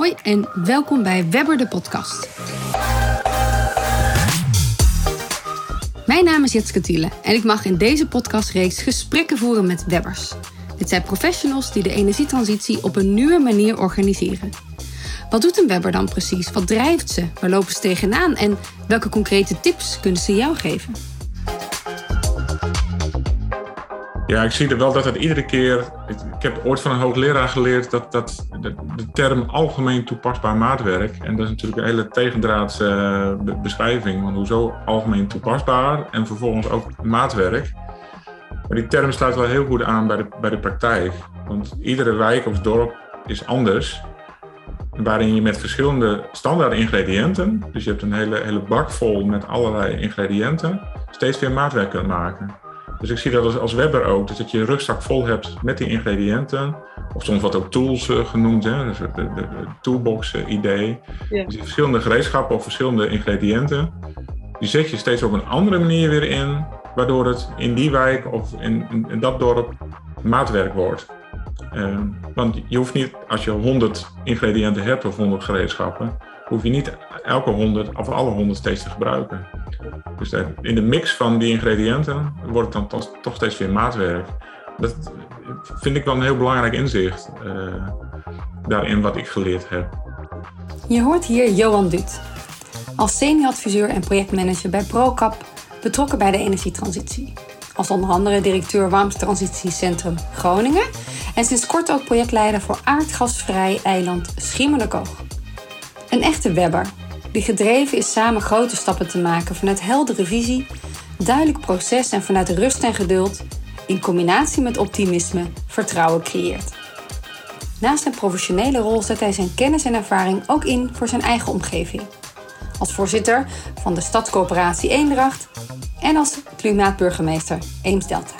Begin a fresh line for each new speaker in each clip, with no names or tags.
Hoi en welkom bij Webber de podcast. Mijn naam is Jitske Thiele en ik mag in deze podcastreeks gesprekken voeren met webbers. Dit zijn professionals die de energietransitie op een nieuwe manier organiseren. Wat doet een webber dan precies? Wat drijft ze? Waar lopen ze tegenaan? En welke concrete tips kunnen ze jou geven?
Ja, ik zie er wel dat het iedere keer. Ik heb ooit van een hoogleraar geleerd dat, dat de, term algemeen toepasbaar maatwerk. En dat is natuurlijk een hele tegendraadse uh, beschrijving. Want hoezo algemeen toepasbaar en vervolgens ook maatwerk. Maar die term sluit wel heel goed aan bij de, bij de praktijk. Want iedere wijk of dorp is anders. Waarin je met verschillende standaard ingrediënten, dus je hebt een hele, hele bak vol met allerlei ingrediënten, steeds weer maatwerk kunt maken. Dus ik zie dat als, als webber ook, dus dat je een rugzak vol hebt met die ingrediënten. Of soms wat ook tools uh, genoemd, hè? Dus de, de, de toolbox uh, idee. Ja. Dus verschillende gereedschappen of verschillende ingrediënten. Die zet je steeds op een andere manier weer in, waardoor het in die wijk of in, in, in dat dorp maatwerk wordt. Uh, want je hoeft niet, als je 100 ingrediënten hebt of 100 gereedschappen, hoef je niet elke 100 of alle 100 steeds te gebruiken. Dus in de mix van die ingrediënten wordt het dan toch steeds weer maatwerk. Dat vind ik wel een heel belangrijk inzicht uh, daarin wat ik geleerd heb.
Je hoort hier Johan Duut. Als senioradviseur en projectmanager bij ProCap betrokken bij de energietransitie. Als onder andere directeur Warmtetransitiecentrum Groningen en sinds kort ook projectleider voor aardgasvrij eiland Schiermonnikoog. Een echte webber die gedreven is samen grote stappen te maken vanuit heldere visie, duidelijk proces en vanuit rust en geduld, in combinatie met optimisme, vertrouwen creëert. Naast zijn professionele rol zet hij zijn kennis en ervaring ook in voor zijn eigen omgeving. Als voorzitter van de Stadscoöperatie Eendracht en als klimaatburgemeester Eems-Delta.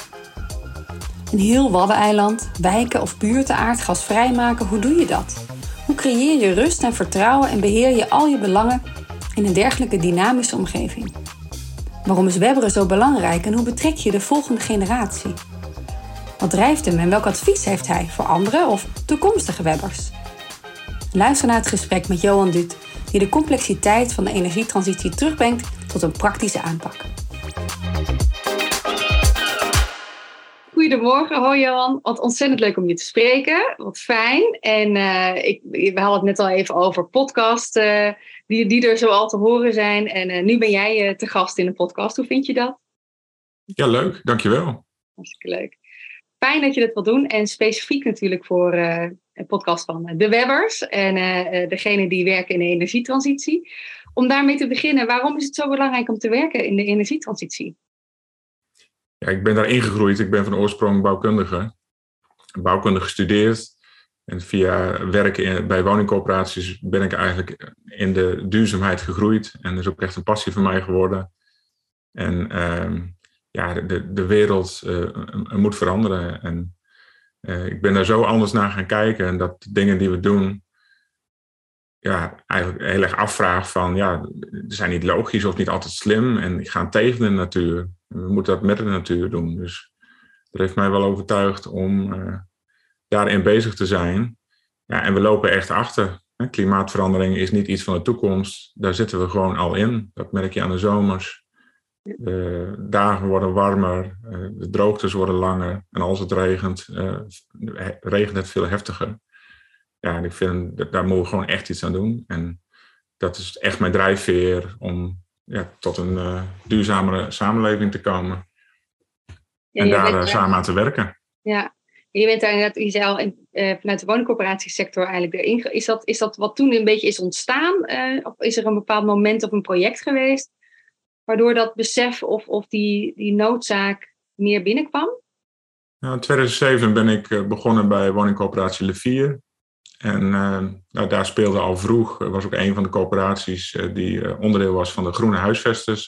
Een heel Waddeneiland, wijken of buurten aardgasvrij maken, hoe doe je dat? Hoe creëer je rust en vertrouwen en beheer je al je belangen in een dergelijke dynamische omgeving? Waarom is webberen zo belangrijk en hoe betrek je de volgende generatie? Wat drijft hem en welk advies heeft hij voor andere of toekomstige webbers? Luister naar het gesprek met Johan Duut, die de complexiteit van de energietransitie terugbrengt tot een praktische aanpak. Goedemorgen, hoi Johan. Wat ontzettend leuk om je te spreken. Wat fijn. En uh, ik, we hadden het net al even over podcast, uh, die, die er zo al te horen zijn. En uh, nu ben jij te gast in de podcast. Hoe vind je dat?
Ja, leuk. Dankjewel.
Hartstikke leuk. Fijn dat je dat wil doen. En specifiek natuurlijk voor een podcast van de Webbers. En degene die werken in de energietransitie. Om daarmee te beginnen, waarom is het zo belangrijk om te werken in de energietransitie?
Ja, ik ben daar ingegroeid. Ik ben van oorsprong bouwkundige. Bouwkunde gestudeerd. En via werken bij woningcorporaties ben ik eigenlijk in de duurzaamheid gegroeid. En dat is ook echt een passie van mij geworden. En uh, ja, de, de wereld uh, moet veranderen. En uh, ik ben daar zo anders naar gaan kijken. En dat de dingen die we doen, ja, eigenlijk heel erg afvraag van, ja, ze zijn niet logisch of niet altijd slim. En gaan tegen de natuur. We moeten dat met de natuur doen. Dus dat heeft mij wel overtuigd om uh, daarin bezig te zijn. Ja, en we lopen echt achter. Klimaatverandering is niet iets van de toekomst. Daar zitten we gewoon al in. Dat merk je aan de zomers. De dagen worden warmer, eh, de droogtes worden langer. En als het regent, uh, regent het veel heftiger. Ja, ik vind, dat, daar moeten we gewoon echt iets aan doen. En dat is echt mijn drijfveer om ja, tot een uh, duurzamere samenleving te komen. Ja, en daar bent, samen aan te werken.
Ja, je bent daar inderdaad, je zei al, uh, vanuit de woningcorporatiesector eigenlijk erin. Is dat, is dat wat toen een beetje is ontstaan? Uh, of is er een bepaald moment of een project geweest waardoor dat besef of, of die, die noodzaak meer binnenkwam?
Nou, in 2007 ben ik begonnen bij woningcorporatie Levier. En uh, nou, daar speelde al vroeg, was ook een van de coöperaties uh, die onderdeel was van de Groene Huisvesters,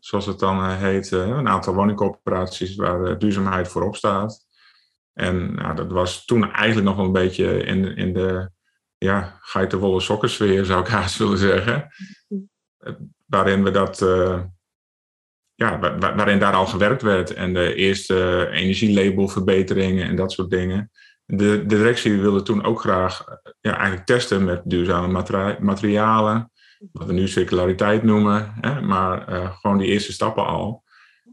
zoals het dan heet. een aantal woningcoöperaties waar duurzaamheid voorop staat. En nou, dat was toen eigenlijk nog wel een beetje in, in de ja, geitenwolle sokkensfeer, zou ik haast willen zeggen. waarin we dat, ja, waarin daar al gewerkt werd. En de eerste energielabelverbeteringen en dat soort dingen de, directie wilde toen ook graag ja, eigenlijk testen met duurzame materialen. Wat we nu circulariteit noemen. Hè, maar gewoon die eerste stappen al.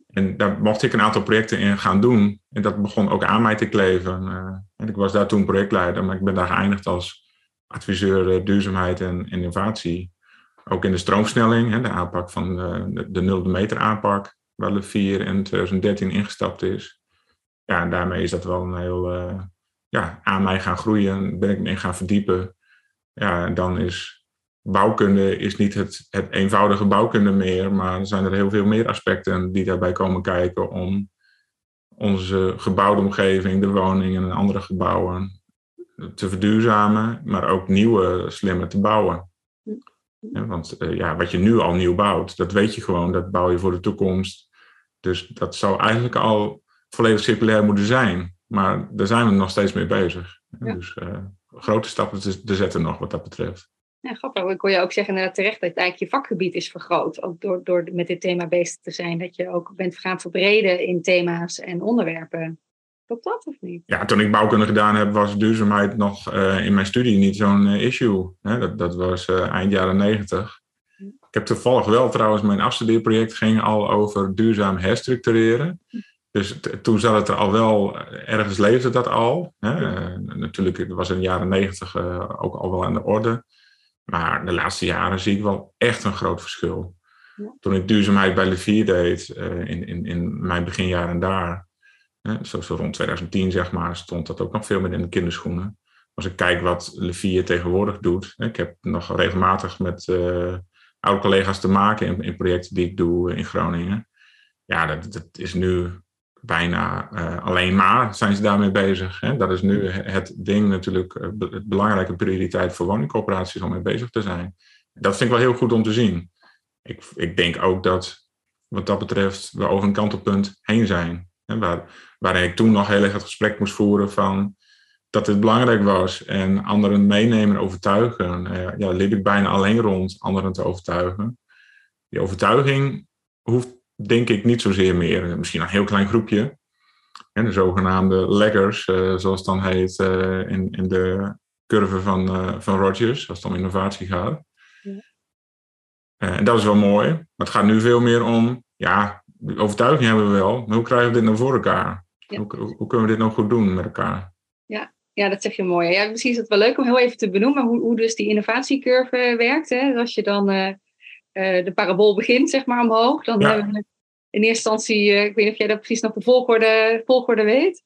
En daar mocht ik een aantal projecten in gaan doen. En dat begon ook aan mij te kleven. en ik was daar toen projectleider, maar ik ben daar geëindigd als adviseur duurzaamheid en innovatie. Ook in de stroomsnelling, hè, de aanpak van de, de, nulde meter aanpak, waar de 4 in 2013 ingestapt is. Ja, en daarmee is dat wel een heel ja, aan mij gaan groeien, ben ik me in gaan verdiepen. Ja, dan is bouwkunde is niet het, het eenvoudige bouwkunde meer, maar er zijn er heel veel meer aspecten die daarbij komen kijken om onze gebouwde omgeving, de woningen en andere gebouwen te verduurzamen, maar ook nieuwe, slimmer te bouwen. want uh, ja, wat je nu al nieuw bouwt, dat weet je gewoon, dat bouw je voor de toekomst. Dus dat zou eigenlijk al volledig circulair moeten zijn. Maar daar zijn we nog steeds mee bezig. Dus uh, grote stappen te, te, zetten nog wat dat betreft.
Ja, grappig. Ik hoor je ook zeggen inderdaad terecht dat eigenlijk je vakgebied is vergroot. Ook door, door met dit thema bezig te zijn. Dat je ook bent gaan verbreden in thema's en onderwerpen. Klopt dat of niet?
Ja, toen ik bouwkunde gedaan heb, was duurzaamheid nog uh, in mijn studie niet zo'n uh, issue. Hè? Dat, dat was eind jaren negentig. Ik heb toevallig wel trouwens, mijn afstudeerproject ging al over duurzaam herstructureren. Dus toen zat het er al wel, ergens leefde dat al. Hè? Uh, natuurlijk was in de jaren negentig uh, ook al wel aan de orde. Maar de laatste jaren zie ik wel echt een groot verschil. Ja. Toen ik duurzaamheid bij Levier deed, uh, in, in, in mijn beginjaren daar, zo, zo rond 2010 zeg maar, stond dat ook nog veel meer in de kinderschoenen. Als ik kijk wat Levier tegenwoordig doet, ik heb nog regelmatig met oude collega's te maken in, in, projecten die ik doe in Groningen. Ja, dat, dat is nu bijna uh, alleen maar zijn ze daarmee bezig. Hè? Dat is nu het ding natuurlijk, uh, belangrijke prioriteit voor woningcorporaties om mee bezig te zijn. Dat vind ik wel heel goed om te zien. Ik, ik denk ook dat wat dat betreft we over een kantelpunt heen zijn. Hè? Waar, waarin ik toen nog heel erg het gesprek moest voeren van dat het belangrijk was en anderen meenemen en overtuigen. Uh, ja, liep ik bijna alleen rond anderen te overtuigen. Die overtuiging hoeft denk ik niet zozeer meer. Misschien een heel klein groepje. En de zogenaamde leggers, uh, zoals het dan heet uh, in, in de curve van, uh, van Rogers, als het om innovatie gaat. Ja. en dat is wel mooi. Maar het gaat nu veel meer om, ja, de overtuiging hebben we wel, maar hoe krijgen we dit nou voor elkaar? Ja. Hoe, hoe, hoe, kunnen we dit nou goed doen met elkaar?
Ja, ja, dat zeg je mooi. Ja, misschien is het wel leuk om heel even te benoemen hoe, hoe dus die innovatiecurve werkt. Hè? Als je dan uh, uh, de parabool begint, zeg maar, omhoog, dan ja. hebben we in eerste instantie, uh, ik weet niet of jij dat precies nog de volgorde, volgorde weet.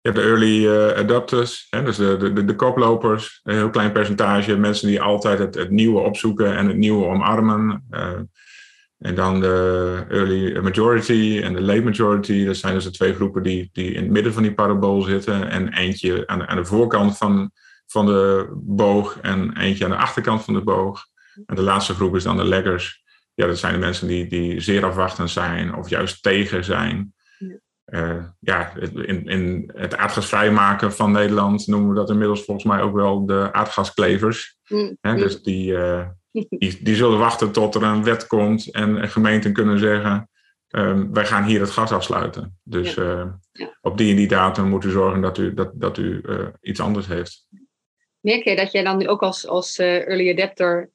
Je hebt de early adopters, hè? dus de, de, de koplopers, een heel klein percentage, mensen die altijd het, het nieuwe opzoeken en het nieuwe omarmen. En dan de early majority en de late majority. Dat zijn dus de twee groepen die, die in het midden van die parabool zitten. En eentje aan de, aan de voorkant van, van de boog en eentje aan de achterkant van de boog. En de laatste groep is dan de leggers. Ja, dat zijn de mensen die, die zeer afwachtend zijn of juist tegen zijn. Ja, uh, ja in, in het aardgasvrij maken van Nederland noemen we dat inmiddels volgens mij ook wel de aardgasklevers. Mm. dus die, uh, die, die zullen wachten tot er een wet komt en gemeenten kunnen zeggen: um, wij gaan hier het gas afsluiten. Dus uh, ja. op die en die datum moet u zorgen dat u, dat, dat u iets anders heeft.
Merk je dat jij dan nu ook als, als early adapter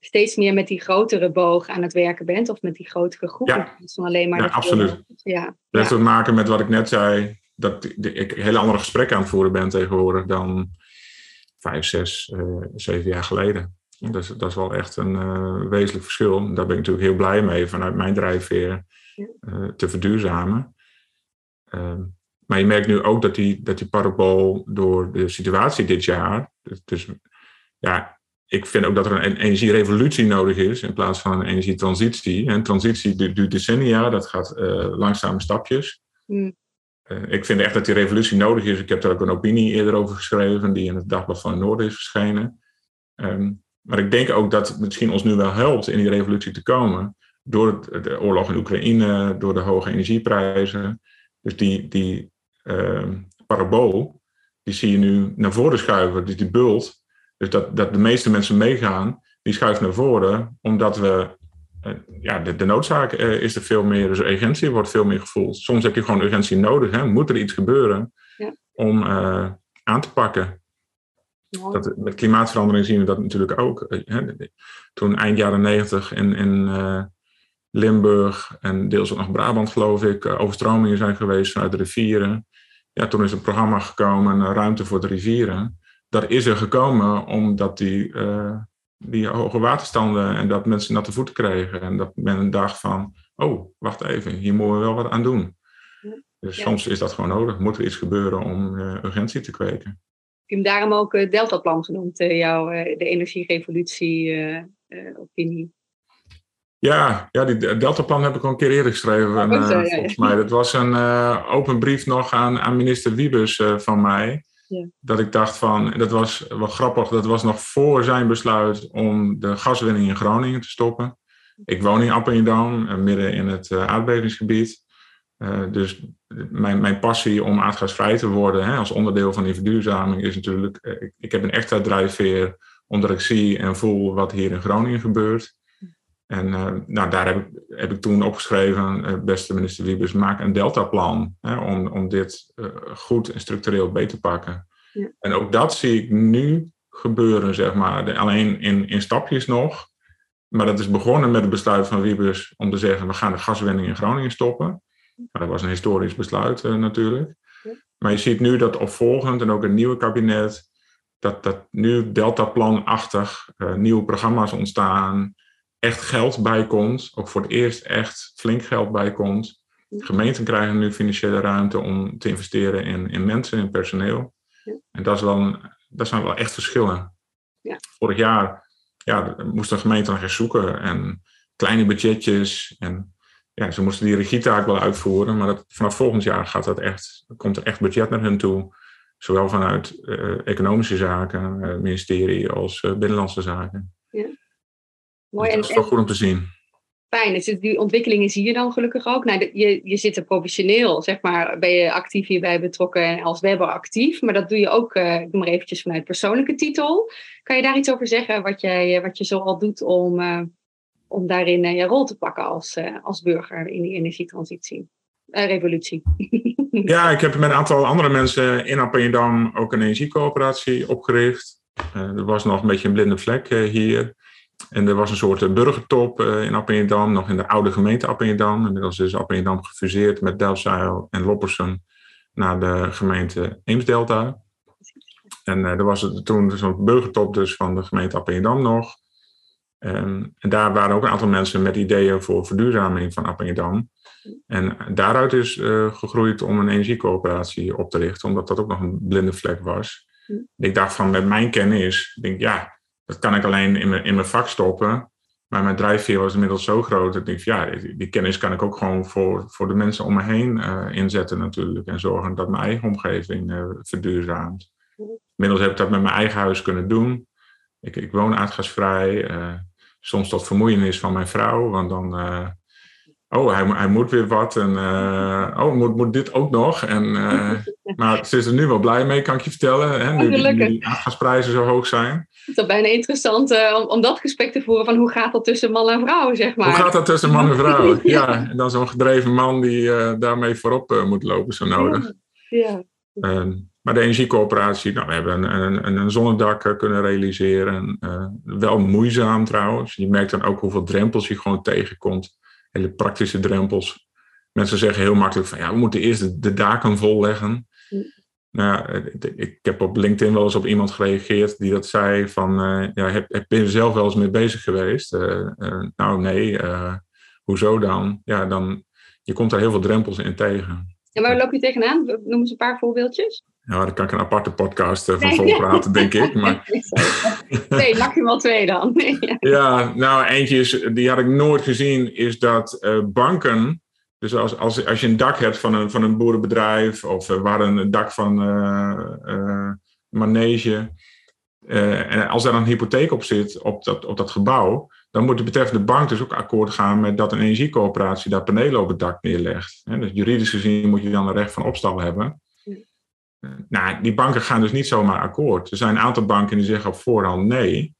steeds meer met die grotere boog aan het werken bent? Of met die grotere groepen? Ja,
van alleen maar ja absoluut. Ja. Dat heeft te maken met wat ik net zei. Dat ik hele andere gesprekken aan het voeren ben tegenwoordig dan vijf, zes, zeven jaar geleden. Dus dat is wel echt een uh, wezenlijk verschil. Daar ben ik natuurlijk heel blij mee vanuit mijn drijfveer te verduurzamen. Uh, maar je merkt nu ook dat die, dat die parabool door de situatie dit jaar. Dus, dus, ja, ik vind ook dat er een energierevolutie nodig is in plaats van een energietransitie. En transitie duurt decennia, dat gaat uh, langzame stapjes. Mm. ik vind echt dat die revolutie nodig is. Ik heb daar ook een opinie eerder over geschreven, die in het Dagblad van het Noorden is verschenen. Um, maar ik denk ook dat het misschien ons nu wel helpt in die revolutie te komen. Door de oorlog in Oekraïne, door de hoge energieprijzen. Dus die, die uh, parabool, die zie je nu naar voren schuiven. Dus die bult. Dus dat, dat de meeste mensen meegaan, die schuift naar voren. Omdat we, uh, ja, de, de noodzaak uh, is er veel meer. Dus urgentie wordt veel meer gevoeld. Soms heb je gewoon urgentie nodig. Hè? Moet er iets gebeuren ja. om eh, aan te pakken. Dat, met klimaatverandering zien we dat natuurlijk ook. Hè. Toen eind jaren negentig in, in Limburg en deels ook nog Brabant, geloof ik, overstromingen zijn geweest vanuit de rivieren. Ja, toen is een programma gekomen, Ruimte voor de Rivieren. Dat is er gekomen omdat die die hoge waterstanden en dat mensen natte voeten kregen. En dat men dacht van, oh, wacht even, hier moeten we wel wat aan doen. Dus soms is dat gewoon nodig. Moet er iets gebeuren om uh, urgentie te kweken.
Ik heb hem daarom ook het Deltaplan genoemd, uh, jouw, uh, de energierevolutie-opinie.
ja, ja, die Deltaplan heb ik al een keer eerder geschreven, oh, volgens mij. Dat was een open brief nog aan, aan minister Wiebes van mij. Dat ik dacht van, dat was wel grappig, dat was nog voor zijn besluit om de gaswinning in Groningen te stoppen. Ik woon in Appingedam, eh, midden in het eh, aardbevingsgebied. Uh, dus mijn, mijn passie om aardgasvrij te worden hè, als onderdeel van die verduurzaming is natuurlijk, ik, ik, heb een extra drijfveer omdat ik zie en voel wat hier in Groningen gebeurt. En nou, daar heb ik, heb ik toen opgeschreven, beste minister Wiebes, maak een deltaplan hè, om, om dit goed en structureel beter te pakken. Ja. En ook dat zie ik nu gebeuren, zeg maar. Alleen in, in stapjes nog. Maar dat is begonnen met het besluit van Wiebes om te zeggen: we gaan de gaswinning in Groningen stoppen. dat was een historisch besluit uh, natuurlijk. Maar je ziet nu dat opvolgend en ook een nieuwe kabinet, dat, dat nu deltaplanachtig uh, nieuwe programma's ontstaan, echt geld bijkomt, ook voor het eerst echt flink geld bijkomt. Gemeenten krijgen nu financiële ruimte om te investeren in, in mensen, in personeel. En dat, is wel dat zijn wel echt verschillen. Ja. Vorig jaar ja, moest gemeente nog eens zoeken en kleine budgetjes. En ja, ze moesten die regietaak wel uitvoeren, maar dat, vanaf volgend jaar gaat dat echt, komt er echt budget naar hen toe. Zowel vanuit uh, economische zaken, uh, ministerie, als uh, binnenlandse zaken. Ja. Mooi. Dat is toch goed om te zien
fijn. Dus die ontwikkelingen zie je dan gelukkig ook. Nou, je, je zit er professioneel, zeg maar, ben je actief hierbij betrokken en als webber actief. Maar dat doe je ook, uh, ik noem maar eventjes vanuit persoonlijke titel. Kan je daar iets over zeggen, wat, jij, eh, wat je zoal doet om, uh, om daarin uh, je rol te pakken als, als burger in die energietransitie? revolutie.
ja, ik heb met een aantal andere mensen in Appingedam ook een energiecoöperatie opgericht. er was nog een beetje een blinde vlek hier. En er was een soort eh, burgertop eh, in Appingedam, nog in de oude gemeente Appingedam. Inmiddels is Appingedam gefuseerd met Delfzijl en Loppersum naar de gemeente Eemsdelta. En uh, er was toen zo'n burgertop dus van de gemeente Appingedam nog. En, en, daar waren ook een aantal mensen met ideeën voor verduurzaming van Appingedam. En daaruit is gegroeid om een energiecoöperatie op te richten, omdat dat ook nog een blinde vlek was. Ik dacht van met mijn kennis, denk ja, dat kan ik alleen in mijn, in mijn vak stoppen. Maar mijn drijfveer was inmiddels zo groot dat ik denk, ja, die kennis kan ik ook gewoon voor, voor de mensen om me heen uh, inzetten natuurlijk. En zorgen dat mijn eigen omgeving uh, verduurzaamt. Inmiddels heb ik dat met mijn eigen huis kunnen doen. Ik, ik woon aardgasvrij. Uh, soms tot vermoeienis van mijn vrouw, want dan oh, hij, hij moet weer wat. En uh, oh, moet, moet dit ook nog. En, uh, maar ze is er nu wel blij mee, kan ik je vertellen. Hè, nu, nu die aardgasprijzen zo hoog zijn.
Het is bijna interessant uh, om, om dat gesprek te voeren van hoe gaat dat tussen man en vrouw, zeg maar.
Hoe gaat dat tussen man en vrouw? ja, en dan zo'n gedreven man die daarmee voorop moet lopen, zo nodig. Ja. ja. maar de energiecoöperatie, nou, we hebben een, een, een zonnedak kunnen realiseren. wel moeizaam trouwens. Je merkt dan ook hoeveel drempels je gewoon tegenkomt hele praktische drempels. Mensen zeggen heel makkelijk van ja, we moeten eerst de, daken volleggen. Nou, ik heb op LinkedIn wel eens op iemand gereageerd die dat zei van, uh, ja, heb, heb je er zelf wel eens mee bezig geweest? Uh, uh, nou nee, hoezo dan? Ja, dan, je komt daar heel veel drempels in tegen.
En waar loop je tegenaan? Noem eens een paar voorbeeldjes.
Ja, daar kan ik een aparte podcast van nee. vol praten, denk ik. Maar...
Nee, maximaal twee dan.
ja, nou eentje is, die had ik nooit gezien, is dat uh, banken... Dus als, als, als je een dak hebt van een, van een boerenbedrijf... of uh, waar een dak van uh, manege... en als daar een hypotheek op zit, op dat, op dat gebouw dan moet de betreffende bank dus ook akkoord gaan met dat een energiecoöperatie daar panelen op het dak neerlegt. Dus juridisch gezien moet je dan een recht van opstal hebben. Nou, die banken gaan dus niet zomaar akkoord. Er zijn een aantal banken die zeggen op voorhand nee.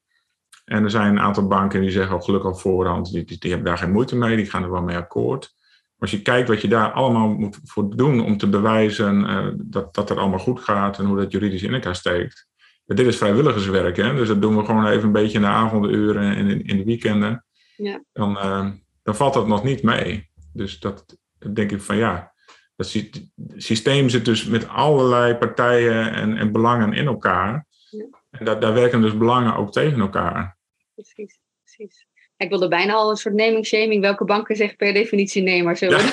En er zijn een aantal banken die zeggen op gelukkig op voorhand, die, die, die, hebben daar geen moeite mee, die gaan er wel mee akkoord. Maar als je kijkt wat je daar allemaal moet voor doen om te bewijzen uh, dat, dat het allemaal goed gaat en hoe dat juridisch in elkaar steekt, dit is vrijwilligerswerk, hè? dus dat doen we gewoon even een beetje in de avonduren en in, in de weekenden. Ja. Dan, dan valt dat nog niet mee. Dus dat denk ik van ja, dat systeem zit dus met allerlei partijen en, en belangen in elkaar. Ja. En dat, daar werken dus belangen ook tegen elkaar.
Precies, precies. Ik wilde bijna al een soort naming shaming. Welke banken zegt per definitie nee, maar zullen,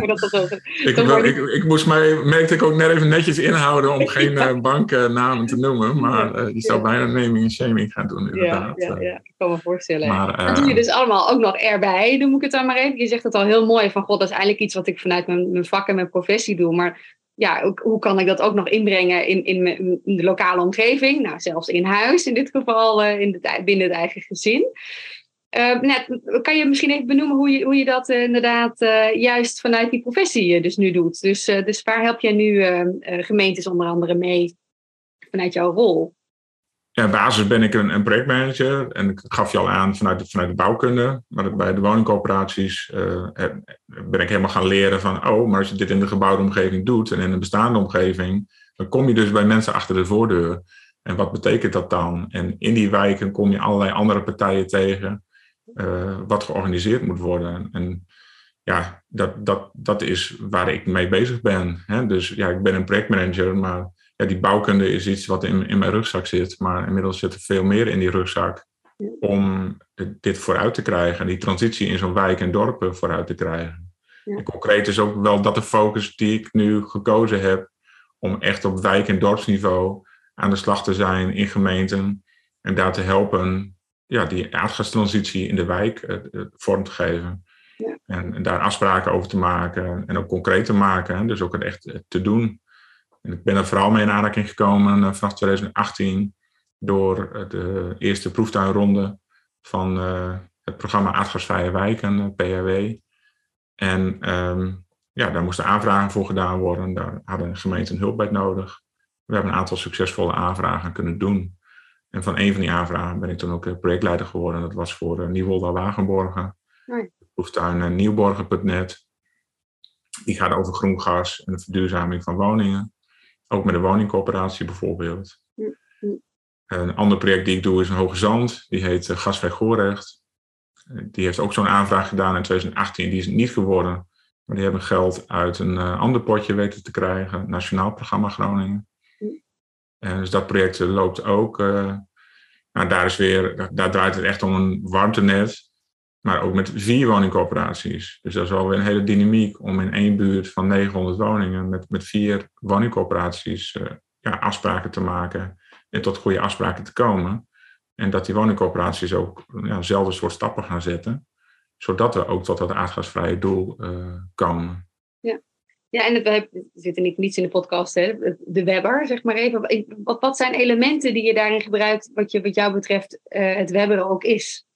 we, dat toch over?
Ik, ik, ik, moest mij, merkte ik ook net even netjes inhouden om geen uh, banknamen te noemen. Maar uh, je zou bijna naming en shaming gaan doen inderdaad.
Ja, ja, ja, ik kan me voorstellen. Maar, uh, dat doe je dus allemaal ook nog erbij, noem ik het dan maar even. Je zegt het al heel mooi van, god, dat is eigenlijk iets wat ik vanuit mijn, mijn vak en mijn professie doe. Maar ja, hoe kan ik dat ook nog inbrengen in, in, in de lokale omgeving? Nou, zelfs in huis in dit geval, in de, binnen het eigen gezin. Uh, net, kan je misschien even benoemen hoe je, hoe je dat uh, inderdaad uh, juist vanuit die professie dus nu doet? Dus, dus waar help jij nu gemeentes onder andere mee vanuit jouw rol?
Ja, basis ben ik een, een, projectmanager en ik gaf je al aan vanuit de, vanuit de bouwkunde. Maar bij de woningcoöperaties ben ik helemaal gaan leren van, oh, maar als je dit in de gebouwde omgeving doet en in een bestaande omgeving, dan kom je dus bij mensen achter de voordeur. En wat betekent dat dan? En in die wijken kom je allerlei andere partijen tegen uh, wat georganiseerd moet worden. En ja, dat, dat, dat is waar ik mee bezig ben. Hè? Dus ja, ik ben een projectmanager, maar ja, die bouwkunde is iets wat in, in mijn rugzak zit. Maar inmiddels zit er veel meer in die rugzak om dit vooruit te krijgen. En die transitie in zo'n wijk en dorpen vooruit te krijgen. Ja. En concreet is ook wel dat de focus die ik nu gekozen heb om echt op wijk- en dorpsniveau aan de slag te zijn in gemeenten en daar te helpen ja, die aardgastransitie in de wijk eh, eh, vorm te geven. Ja. En, en, daar afspraken over te maken en ook concreet te maken. Dus ook het echt eh, te doen. En ik ben er vooral mee in aanraking gekomen vanaf 2018 door de eerste proeftuinronde van het programma Aardgasvrije Wijken, PRW. En um, ja, daar moesten aanvragen voor gedaan worden. Daar hadden gemeenten hulp bij nodig. We hebben een aantal succesvolle aanvragen kunnen doen. En van een van die aanvragen ben ik toen ook projectleider geworden. Dat was voor uh, Nieuwolda Wagenborgen. Nee. Proeftuin uh, Nieuwborgen.net. Die gaat over groen gas en de verduurzaming van woningen. Ook met de woningcoöperatie bijvoorbeeld. Een ander project die ik doe is een Hoge Zand. Die heet uh, Gasvrij Goorrecht. Die heeft ook zo'n aanvraag gedaan in 2018. Die is het niet geworden. Maar die hebben geld uit een ander potje weten te krijgen. Nationaal Programma Groningen. En dus dat project loopt ook. Uh, nou, daar, is weer, daar draait het echt om een warmtenet, maar ook met vier woningcorporaties. Dus dat is wel weer een hele dynamiek om in één buurt van 900 woningen met, met vier woningcorporaties ja, afspraken te maken en tot goede afspraken te komen. En dat die woningcorporaties ook ja, dezelfde soort stappen gaan zetten, zodat we ook tot dat aardgasvrije doel uh, komen.
Ja, en we zitten niet niets in de podcast, hè? de Webber, zeg maar even. Wat, wat zijn elementen die je daarin gebruikt, wat, je, wat jou betreft uh, het Webber ook is?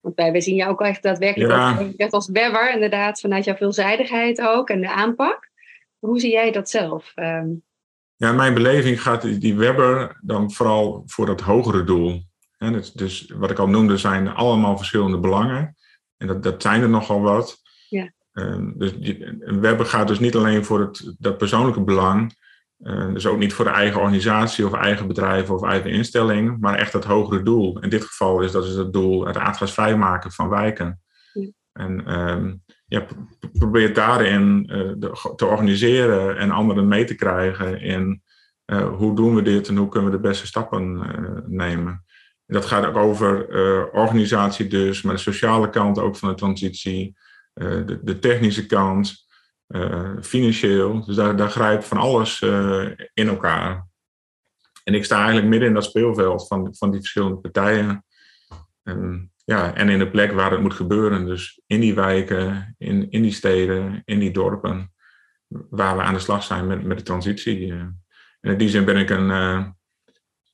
Want wij, wij zien jou ook echt daadwerkelijk ja. als, als Webber, inderdaad, vanuit jouw veelzijdigheid ook en de aanpak. Hoe zie jij dat zelf? Um...
Ja, in mijn beleving gaat die Webber dan vooral voor dat hogere doel. Dus, dus wat ik al noemde, zijn allemaal verschillende belangen. En dat, dat zijn er nogal wat. Ja. Ehm, dus een webber gaat dus niet alleen voor het, dat persoonlijke belang, uh, dus ook niet voor de eigen organisatie of eigen bedrijf of eigen instelling, maar echt het hogere doel. In dit geval is dat is het doel het aardgasvrij maken van wijken. En um, ja, probeer daarin uh, te organiseren en anderen mee te krijgen in uh, hoe doen we dit en hoe kunnen we de beste stappen nemen. En dat gaat ook over organisatie dus, maar de sociale kant ook van de transitie. Eh, de, de, technische kant, eh, financieel. Dus daar, daar grijpt van alles eh, in elkaar. En ik sta eigenlijk midden in dat speelveld van, van die verschillende partijen. En, ja, en in de plek waar het moet gebeuren. Dus in die wijken, in, in die steden, in die dorpen. Waar we aan de slag zijn met, met de transitie. En in die zin ben ik een.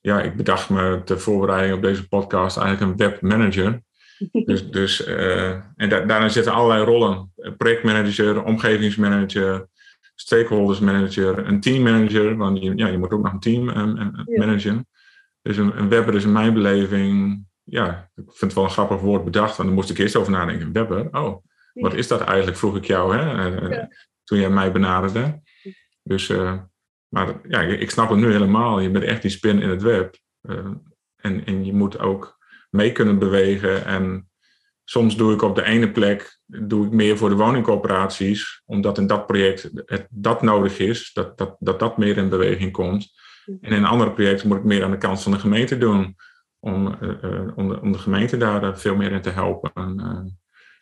ja, ik bedacht me ter voorbereiding op deze podcast eigenlijk een webmanager. Dus, dus, uh, en da daarin zitten allerlei rollen. Projectmanager, omgevingsmanager, stakeholdersmanager, een teammanager. Want je, ja, je moet ook nog een team um, managen. Dus een, een webber is in mijn beleving... Ja, ik vind het wel een grappig woord bedacht. Want dan moest ik eerst over nadenken. Webber? Oh, wat is dat eigenlijk? Vroeg ik jou hè, uh, toen jij mij benaderde. Dus uh, Maar ja, ik snap het nu helemaal. Je bent echt die spin in het web. en, en je moet ook mee kunnen bewegen. En soms doe ik op de ene plek doe ik meer voor de woningcoöperaties, omdat in dat project dat nodig is, dat, dat, dat dat meer in beweging komt. En in andere projecten moet ik meer aan de kant van de gemeente doen, om, uh, om, de, de gemeente daar veel meer in te helpen.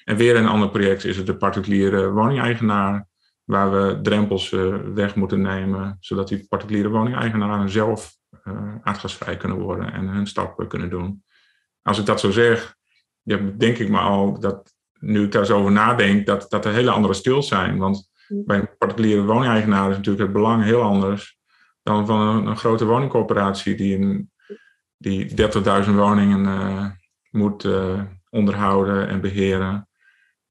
en weer een ander project is het de particuliere woningeigenaar, waar we drempels weg moeten nemen, zodat die particuliere woningeigenaren zelf aardgasvrij kunnen worden en hun stap kunnen doen. Als ik dat zo zeg, ja, denk ik me al dat nu ik daar zo over nadenk, dat, dat er hele andere skills zijn. Want bij een particuliere woningeigenaar is natuurlijk het belang heel anders dan van een, een grote woningcorporatie die, een, die 30.000 woningen uh, moet uh, onderhouden en beheren.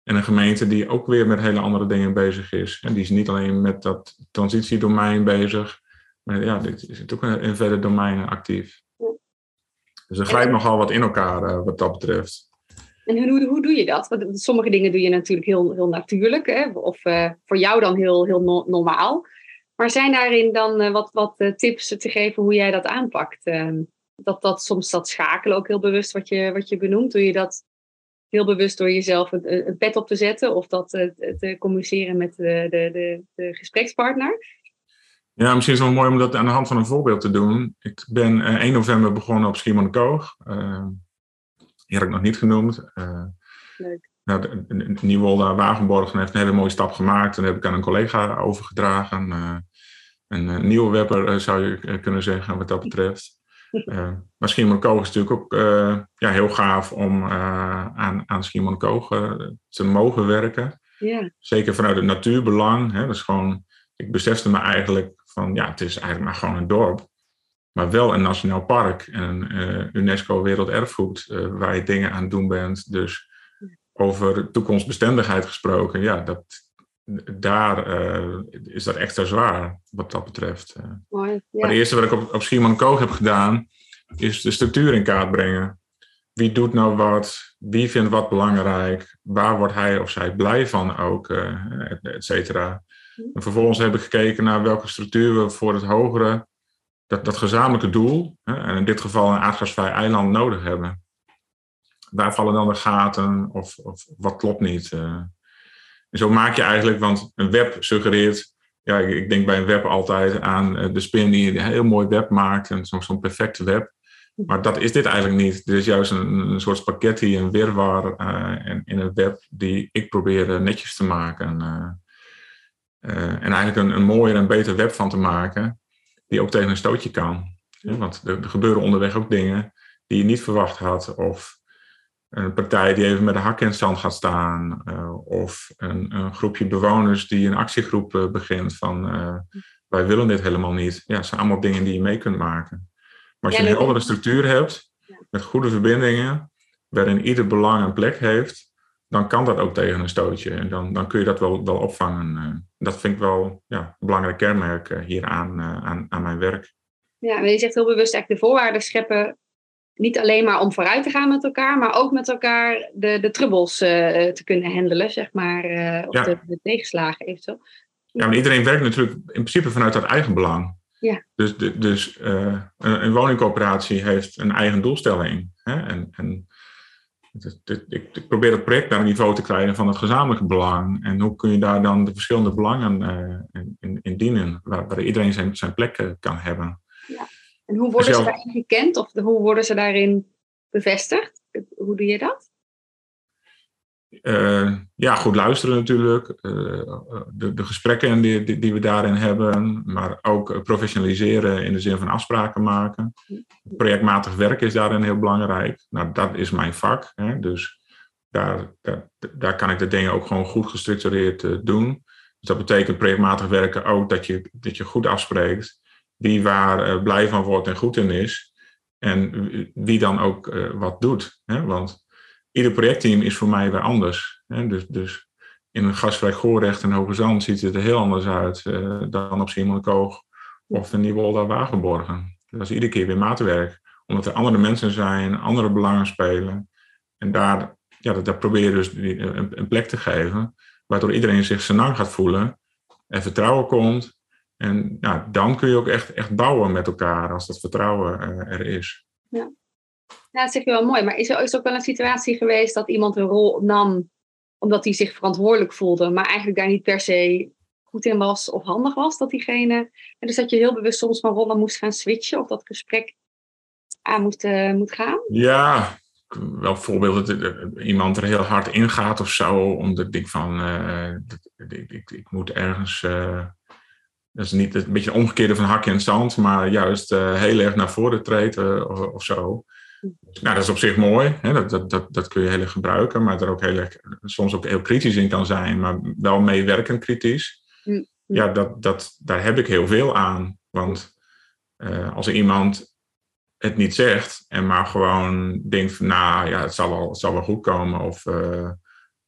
En een gemeente die ook weer met hele andere dingen bezig is. En die is niet alleen met dat transitiedomein bezig, maar ja, dit is ook in verder domeinen actief. Dus er glijdt nogal wat in elkaar uh, wat dat betreft.
En hoe, hoe doe je dat? Want sommige dingen doe je natuurlijk heel, heel natuurlijk, hè? of uh, voor jou dan heel, heel no normaal. Maar zijn daarin dan uh, wat, wat uh, tips te geven hoe jij dat aanpakt? Dat, dat soms dat schakelen ook heel bewust wat je, wat je benoemt. Doe je dat heel bewust door jezelf een, een pet op te zetten of dat te communiceren met de, de, de, de gesprekspartner?
Ja, misschien is het wel mooi om dat aan de hand van een voorbeeld te doen. Ik ben 1 november begonnen op Schiermonnikoog. Ehm, die had ik nog niet genoemd. Uh, Leuk. Nou, Nieuwolda Wagenborgen heeft een hele mooie stap gemaakt. En dat heb ik aan een collega overgedragen. Uh, een nieuwe webber zou je kunnen zeggen wat dat betreft. Uh, maar Schiermonnikoog is natuurlijk ook ja, heel gaaf om aan, aan Schiermonnikoog te mogen werken. Zeker vanuit het natuurbelang. Hè, dat is gewoon, ik besefte me eigenlijk van ja, het is eigenlijk maar gewoon een dorp maar wel een nationaal park en een uh, UNESCO Werelderfgoed uh, waar je dingen aan het doen bent. Dus over toekomstbestendigheid gesproken, ja, dat, daar uh, is dat extra zwaar wat dat betreft. Mooi, ja. Maar het eerste wat ik op, op Schiermonnikoog heb gedaan, is de structuur in kaart brengen. Wie doet nou wat? Wie vindt wat belangrijk? Waar wordt hij of zij blij van ook? et cetera. Hm. En vervolgens heb ik gekeken naar welke structuur we voor het hogere dat, dat gezamenlijke doel, hè, en in dit geval een aardgasvrij eiland, nodig hebben. Waar vallen dan de gaten of, of wat klopt niet? Uh, en zo maak je eigenlijk, want een web suggereert, ja, ik, denk bij een web altijd aan eh, de spin die een heel mooi web maakt en zo'n perfecte web. Maar dat is dit eigenlijk niet. Dit is juist een, een soort spaghetti, een wirwar uh, in, in een web die ik probeer netjes te maken. En eigenlijk een, een mooier en beter web van te maken die ook tegen een stootje kan. Want er, gebeuren onderweg ook dingen die je niet verwacht had. Of een partij die even met een hak in het zand gaat staan. Uh, of een, een, groepje bewoners die een actiegroep uh, begint van uh, wij willen dit helemaal niet. Ja, het zijn allemaal dingen die je mee kunt maken. Maar als je een heldere structuur hebt, met goede verbindingen, waarin ieder belang een plek heeft, dan kan dat ook tegen een stootje. En dan, dan kun je dat wel, wel opvangen. Eh. dat vind ik wel ja, een belangrijk kenmerk eh, hier aan, eh, aan, aan mijn werk.
Ja, maar je zegt heel bewust echt de voorwaarden scheppen. Niet alleen maar om vooruit te gaan met elkaar, maar ook met elkaar de, de trubbels te kunnen handelen, zeg maar. of de, de, tegenslagen eventueel.
Ja, maar iedereen werkt natuurlijk in principe vanuit dat eigen belang. Ja. Dus, dus een, een woningcoöperatie heeft een eigen doelstelling. Hè? En, en ik, probeer het project naar een niveau te krijgen van het gezamenlijke belang. En hoe kun je daar dan de verschillende belangen uh, in, in, dienen, waar, waar, iedereen zijn, zijn plek eh, kan hebben.
Ja. En hoe worden ze daarin gekend of hoe worden ze daarin bevestigd? Hoe doe je dat?
Uh, ja, goed luisteren natuurlijk. Uh, de, de, gesprekken die, die, die, we daarin hebben, maar ook professionaliseren in de zin van afspraken maken. Projectmatig werk is daarin heel belangrijk. Nou, dat is mijn vak. Hè, dus daar, daar, kan ik de dingen ook gewoon goed gestructureerd doen. Dus dat betekent projectmatig werken ook dat je, dat je goed afspreekt wie waar blij van wordt en goed in is. En wie dan ook wat doet. Hè, want ieder projectteam is voor mij weer anders. Hè? Dus, dus in een gasvrij Goorrecht en Hoge Zand ziet het er heel anders uit uh, dan op Siemonkoog of in Nieuwolda Wagenborgen. Dat is iedere keer weer maatwerk, omdat er andere mensen zijn, andere belangen spelen. En daar, ja, dat, probeer je dus een, een, plek te geven, waardoor iedereen zich senang gaat voelen en vertrouwen komt. En nou, dan kun je ook echt, echt bouwen met elkaar als dat vertrouwen eh, er is.
Ja. Ja, dat zeg je wel mooi. Maar is er, is ook wel een situatie geweest dat iemand een rol nam omdat hij zich verantwoordelijk voelde, maar eigenlijk daar niet per se goed in was of handig was dat diegene. En dus dat je heel bewust soms van rollen moest gaan switchen of dat gesprek aan moest, uh, moet gaan?
Ja, wel voorbeelden dat iemand er heel hard ingaat of zo, omdat ik denk van, uh, ik, ik, ik, moet ergens, dat is niet een beetje omgekeerde van hakje en zand, maar juist heel erg naar voren treden of, zo. Nou, dat is op zich mooi, hè? Dat, dat, dat, dat kun je heel erg gebruiken, maar er ook heel erg, soms ook heel kritisch in kan zijn, maar wel meewerkend kritisch. Mm. Ja, dat, dat, daar heb ik heel veel aan. Want als er iemand het niet zegt en maar gewoon denkt van nou ja, het zal wel, het zal wel goed komen of, uh,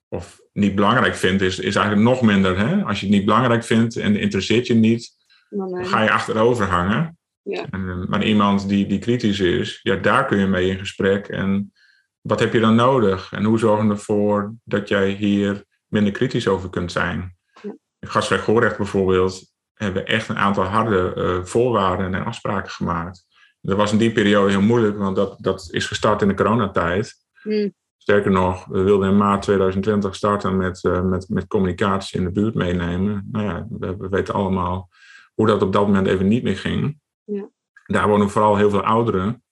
of niet belangrijk vindt, is, is eigenlijk nog minder. Hè? Als je het niet belangrijk vindt en interesseert je niet, dan ga je achterover hangen. Ja. En, eh, maar iemand die, die kritisch is, ja, daar kun je mee in gesprek. En wat heb je dan nodig? En hoe zorgen we ervoor dat jij hier minder kritisch over kunt zijn? Ja. Gasweg Goorrecht bijvoorbeeld hebben echt een aantal harde uh, voorwaarden en afspraken gemaakt. Dat was in die periode heel moeilijk, want dat, dat is gestart in de coronatijd. Mm. Sterker nog, we wilden in maart 2020 starten met, uh, met, met communicatie in de buurt meenemen. Nou ja, we, weten allemaal hoe dat op dat moment even niet meer ging. Ja. Daar wonen vooral heel veel ouderen.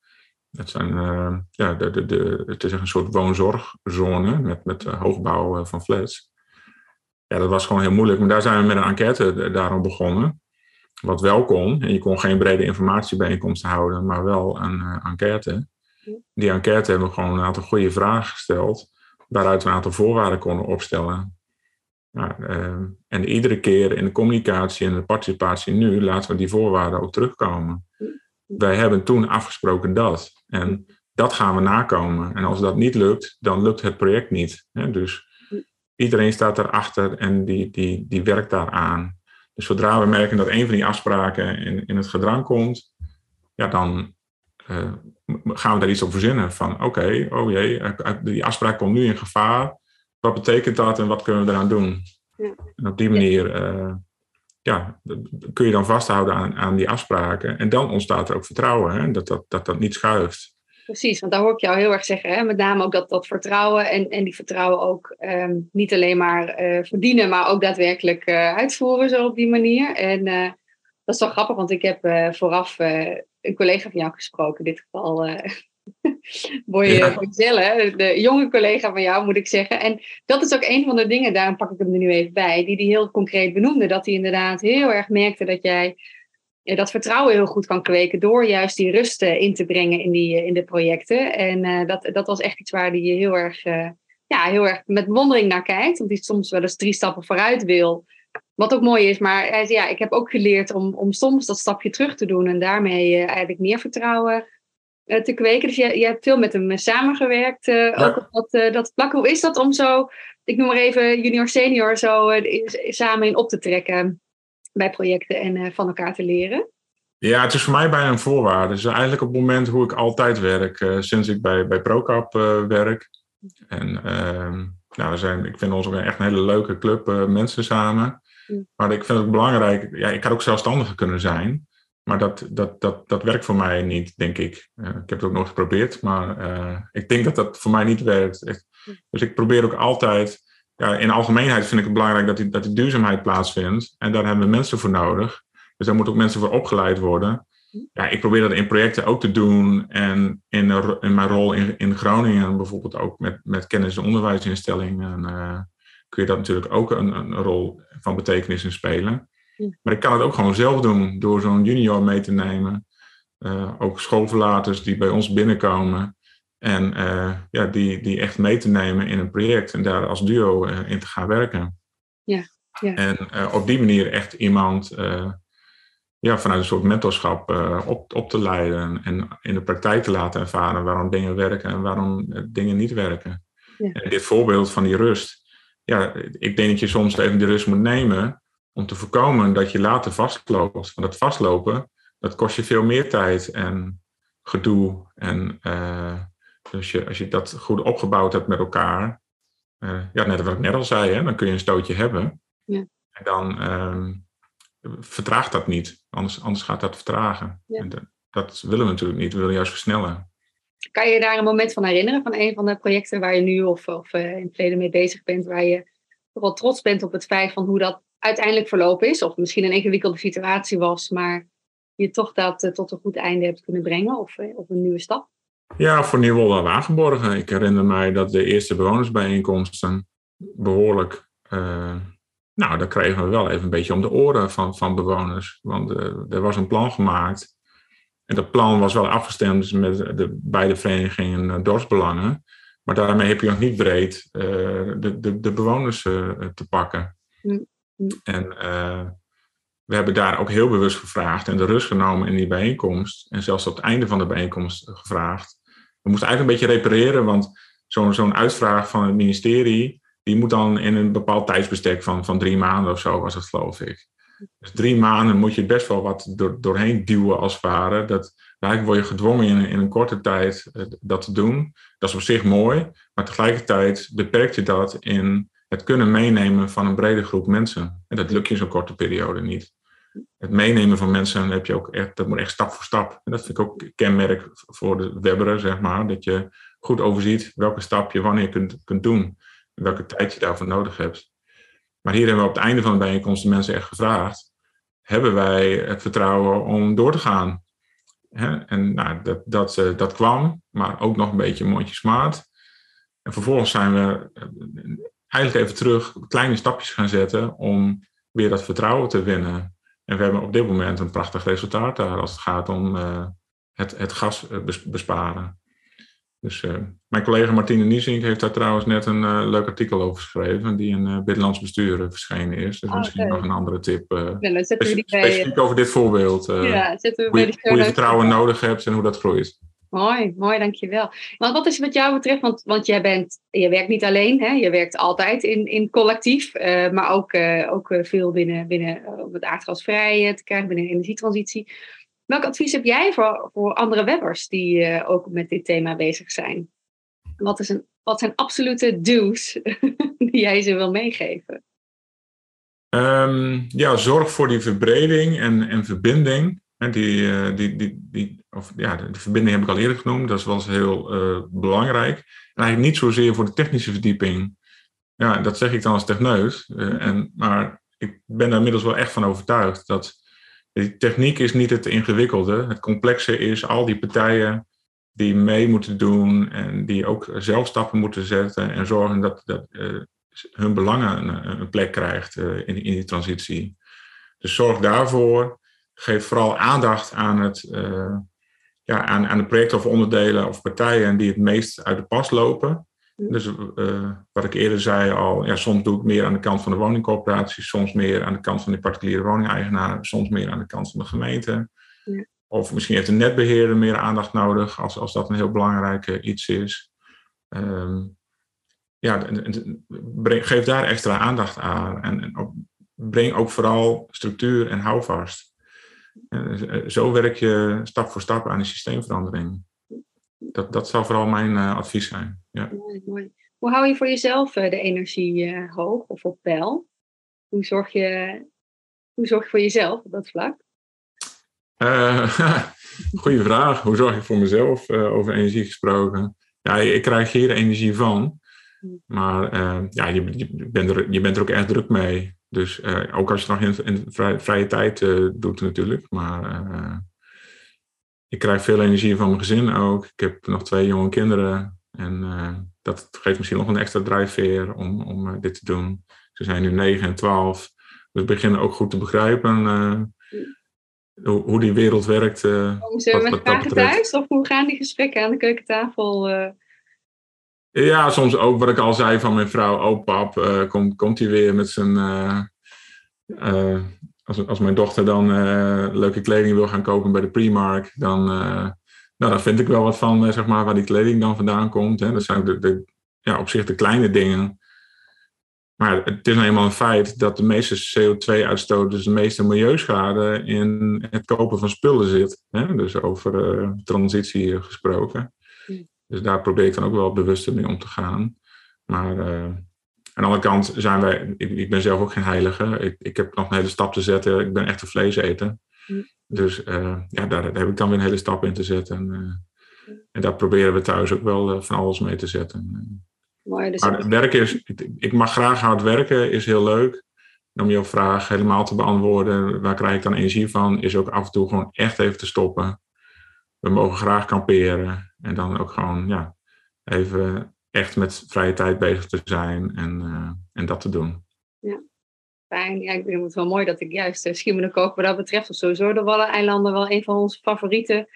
Het, zijn, uh, ja, de, de, de, het is een soort woonzorgzone met, met uh, hoogbouw van flats. Ja, dat was gewoon heel moeilijk. Maar daar zijn we met een enquête daarom begonnen. Wat wel kon, en je kon geen brede informatiebijeenkomsten houden, maar wel een uh, enquête. Die enquête hebben we gewoon een aantal goede vragen gesteld, waaruit we een aantal voorwaarden konden opstellen. Nou, uh, en iedere keer in de communicatie en de participatie nu laten we die voorwaarden ook terugkomen. Wij hebben toen afgesproken dat. En dat gaan we nakomen. En als dat niet lukt, dan lukt het project niet. Hè? Dus iedereen staat erachter en die, die, die werkt daaraan. Dus zodra we merken dat een van die afspraken in, in het gedrang komt, ja, dan uh, gaan we daar iets op verzinnen. Van oké, oh jee, die afspraak komt nu in gevaar. Wat betekent dat en wat kunnen we eraan doen? Ja. En op die manier uh, ja, kun je dan vasthouden aan, aan die afspraken. En dan ontstaat er ook vertrouwen, hè? Dat, dat, dat dat niet schuift.
Precies, want daar hoor ik jou heel erg zeggen. Hè? Met name ook dat, dat vertrouwen en, en die vertrouwen ook um, niet alleen maar uh, verdienen, maar ook daadwerkelijk uh, uitvoeren zo op die manier. En dat is wel grappig, want ik heb vooraf een collega van jou gesproken, in dit geval Boy ja. De jonge collega van jou moet ik zeggen. En dat is ook een van de dingen, daarom pak ik hem er nu even bij, die hij heel concreet benoemde. Dat hij inderdaad heel erg merkte dat jij dat vertrouwen heel goed kan kweken door juist die rust in te brengen in, die, in de projecten. En uh, dat, dat was echt iets waar die heel erg, uh, ja, heel erg met wondering naar kijkt. Want die soms wel eens drie stappen vooruit wil. Wat ook mooi is, maar hij zei, ja, ik heb ook geleerd om, om soms dat stapje terug te doen en daarmee uh, eigenlijk meer vertrouwen te kweken. Dus je, je hebt veel met hem samengewerkt, ja. ook op dat, dat vlak. Hoe is dat om zo, ik noem maar even junior senior, zo samen in op te trekken? bij projecten en uh, van elkaar te leren?
Ja, het is voor mij bijna een voorwaarde. Het is eigenlijk op het moment hoe ik altijd werk, uh, sinds ik bij, bij ProCap uh, werk. En ehm, nou, we zijn, ik vind ons ook echt een hele leuke club mensen samen. Mm. Maar ik vind het belangrijk, ja, ik had ook zelfstandiger kunnen zijn. Maar dat, dat, dat, dat werkt voor mij niet, denk ik. ik heb het ook nog geprobeerd, maar ik denk dat dat voor mij niet werkt. Dus ik probeer ook altijd ja, in algemeenheid vind ik het belangrijk dat die, dat die duurzaamheid plaatsvindt. En daar hebben we mensen voor nodig. Dus daar moeten ook mensen voor opgeleid worden. Ja, ik probeer dat in projecten ook te doen. En in, in mijn rol in, in Groningen, bijvoorbeeld ook met, met kennis- en onderwijsinstellingen, uh, kun je dat natuurlijk ook een, een rol van betekenis in spelen. Maar ik kan het ook gewoon zelf doen door zo'n junior mee te nemen. Uh, ook schoolverlaters die bij ons binnenkomen. En uh, ja, die, die echt mee te nemen in een project en daar als duo uh, in te gaan werken.
Ja, ja.
En op die manier echt iemand ja, vanuit een soort mentorschap op, op te leiden en in de praktijk te laten ervaren waarom dingen werken en waarom dingen niet werken. Ja. En dit voorbeeld van die rust. Ja, ik denk dat je soms even die rust moet nemen om te voorkomen dat je later vastloopt. Want dat vastlopen, dat kost je veel meer tijd en gedoe en dus je, als je dat goed opgebouwd hebt met elkaar, uh, ja, net wat ik net al zei, hè, dan kun je een stootje hebben. Ja. En dan, um, vertraagt dat niet. Anders, anders gaat dat vertragen. En dat, dat willen we natuurlijk niet. We willen juist versnellen.
Kan je daar een moment van herinneren van een van de projecten waar je nu of, of in het verleden mee bezig bent, waar je wel trots bent op het feit van hoe dat uiteindelijk verlopen is? Of misschien een ingewikkelde situatie was, maar je toch dat tot een goed einde hebt kunnen brengen of, of een nieuwe stap?
Ja, voor Nieuwolde Wagenborgen. Ik herinner mij dat de eerste bewonersbijeenkomsten behoorlijk. Uh, nou, daar kregen we wel even een beetje om de oren van, van bewoners. Want er was een plan gemaakt. En dat plan was wel afgestemd met de beide verenigingen dorpsbelangen. Maar daarmee heb je nog niet breed de, de, de, bewoners te pakken. Mm. En we hebben daar ook heel bewust gevraagd en de rust genomen in die bijeenkomst. En zelfs op het einde van de bijeenkomst gevraagd we moesten eigenlijk een beetje repareren, want zo'n zo'n uitvraag van het ministerie, die moet dan in een bepaald tijdsbestek van, van drie maanden of zo, was het geloof ik. Dus drie maanden moet je best wel wat door, doorheen duwen als het ware. Dat, eigenlijk word je gedwongen in, in een korte tijd eh, dat te doen. Dat is op zich mooi, maar tegelijkertijd beperkt je dat in het kunnen meenemen van een brede groep mensen. En dat lukt je in zo'n korte periode niet het meenemen van mensen heb je ook echt, dat moet echt stap voor stap. En dat vind ik ook kenmerk voor de webberen, zeg maar. Dat je goed overziet welke stap je wanneer kunt, kunt doen. En welke tijd je daarvoor nodig hebt. Maar hier hebben we op het einde van de bijeenkomst de mensen echt gevraagd. Hebben wij het vertrouwen om door te gaan? En nou, dat, dat, eh, dat kwam, maar ook nog een beetje mondjesmaat. En vervolgens zijn we eigenlijk even terug kleine stapjes gaan zetten om weer dat vertrouwen te winnen. En we hebben op dit moment een prachtig resultaat daar als het gaat om uh, het, het gas eh, besparen. Dus uh, mijn collega Martine Niesink heeft daar trouwens net een uh, leuk artikel over geschreven, die in uh, Binnenlands Bestuur verschenen is. Dus oh, misschien okay. nog een andere tip. Ja, specifiek over dit voorbeeld. ja, je, hoe je vertrouwen nodig hebt en hoe dat groeit.
Mooi, mooi, dankjewel. Maar wat is wat jou betreft, want, want jij bent, je werkt niet alleen, hè? je werkt altijd in, in collectief, uh, maar ook, uh, ook veel binnen, binnen uh, het aardgasvrij te krijgen, binnen de energietransitie. Welk advies heb jij voor, voor andere webbers die ook met dit thema bezig zijn? Wat, is een, wat zijn absolute do's die jij ze wil meegeven?
Um, ja, zorg voor die verbreding en, en verbinding. Die, die, die, die, of ja, de, verbinding heb ik al eerder genoemd, dat is wel eens heel uh, belangrijk. En eigenlijk niet zozeer voor de technische verdieping. Ja, dat zeg ik dan als techneut. Uh, en, maar ik ben daar inmiddels wel echt van overtuigd dat die techniek is niet het ingewikkelde. Het complexe is al die partijen die mee moeten doen en die ook zelf stappen moeten zetten en zorgen dat, dat uh, hun belangen een, een plek krijgt in, in die transitie. Dus zorg daarvoor. Geef vooral aandacht aan het ja, aan, aan de projecten of onderdelen of partijen die het meest uit de pas lopen. Dus uh, wat ik eerder zei al, ja, soms doe ik meer aan de kant van de woningcorporaties, soms meer aan de kant van de particuliere woningeigenaar, soms meer aan de kant van de gemeente. Ja. Of misschien heeft de netbeheerder meer aandacht nodig, als, als dat een heel belangrijk uh, iets is. Um, ja, breng, geef daar extra aandacht aan en, en breng ook vooral structuur en houvast. Eh, zo werk je stap voor stap aan een systeemverandering. Dat, dat zou vooral mijn uh, advies zijn. Ja.
Mooi, mooi. Hoe hou je voor jezelf uh, de energie uh, hoog of op peil? Hoe zorg je, hoe zorg je voor jezelf op dat vlak?
goeie vraag. Hoe zorg ik voor mezelf over energie gesproken? Ja, ik krijg hier energie van. Maar ja, je, je, bent er, je bent er ook echt druk mee. Dus uh, ook als je het nog in, in vrije, vrije tijd uh, doet natuurlijk. Maar ik krijg veel energie van mijn gezin ook. Ik heb nog twee jonge kinderen. En dat geeft misschien nog een extra drijfveer om, om dit te doen. Ze zijn nu 9 en 12. Dus beginnen ook goed te begrijpen hoe, hoe, die wereld werkt.
Komen ze wat, met vragen thuis? Of hoe gaan die gesprekken aan de keukentafel?
Ja, soms ook wat ik al zei van mijn vrouw. Oh pap, uh, komt, komt hij weer met zijn... Uh, uh, als, als mijn dochter dan leuke kleding wil gaan kopen bij de Primark, dan, nou, daar vind ik wel wat van, zeg maar, waar die kleding dan vandaan komt. Hè. Dat zijn de, de, ja, op zich de kleine dingen. Maar het is nou eenmaal een feit dat de meeste CO2-uitstoot, dus de meeste milieuschade, in het kopen van spullen zit. Hè? Dus over transitie gesproken. Dus daar probeer ik dan ook wel bewuster mee om te gaan. Maar uh, aan de andere kant zijn wij, ik, ik ben zelf ook geen heilige. Ik, ik heb nog een hele stap te zetten. Ik ben echt een vleeseter. Mm. Dus uh, ja, daar, daar, heb ik dan weer een hele stap in te zetten. En, uh, en daar proberen we thuis ook wel van alles mee te zetten.
Mooi, dus
maar het werken is, ik mag graag hard werken, is heel leuk. om jouw vraag helemaal te beantwoorden, waar krijg ik dan energie van, is ook af en toe gewoon echt even te stoppen. We mogen graag kamperen en dan ook gewoon, ja, even echt met vrije tijd bezig te zijn en, uh, en dat te doen.
Ja, fijn. Ja, ik vind het wel mooi dat ik juist uh, Schiermonnikoog wat dat betreft, of sowieso de Waddeneilanden, wel een van onze favoriete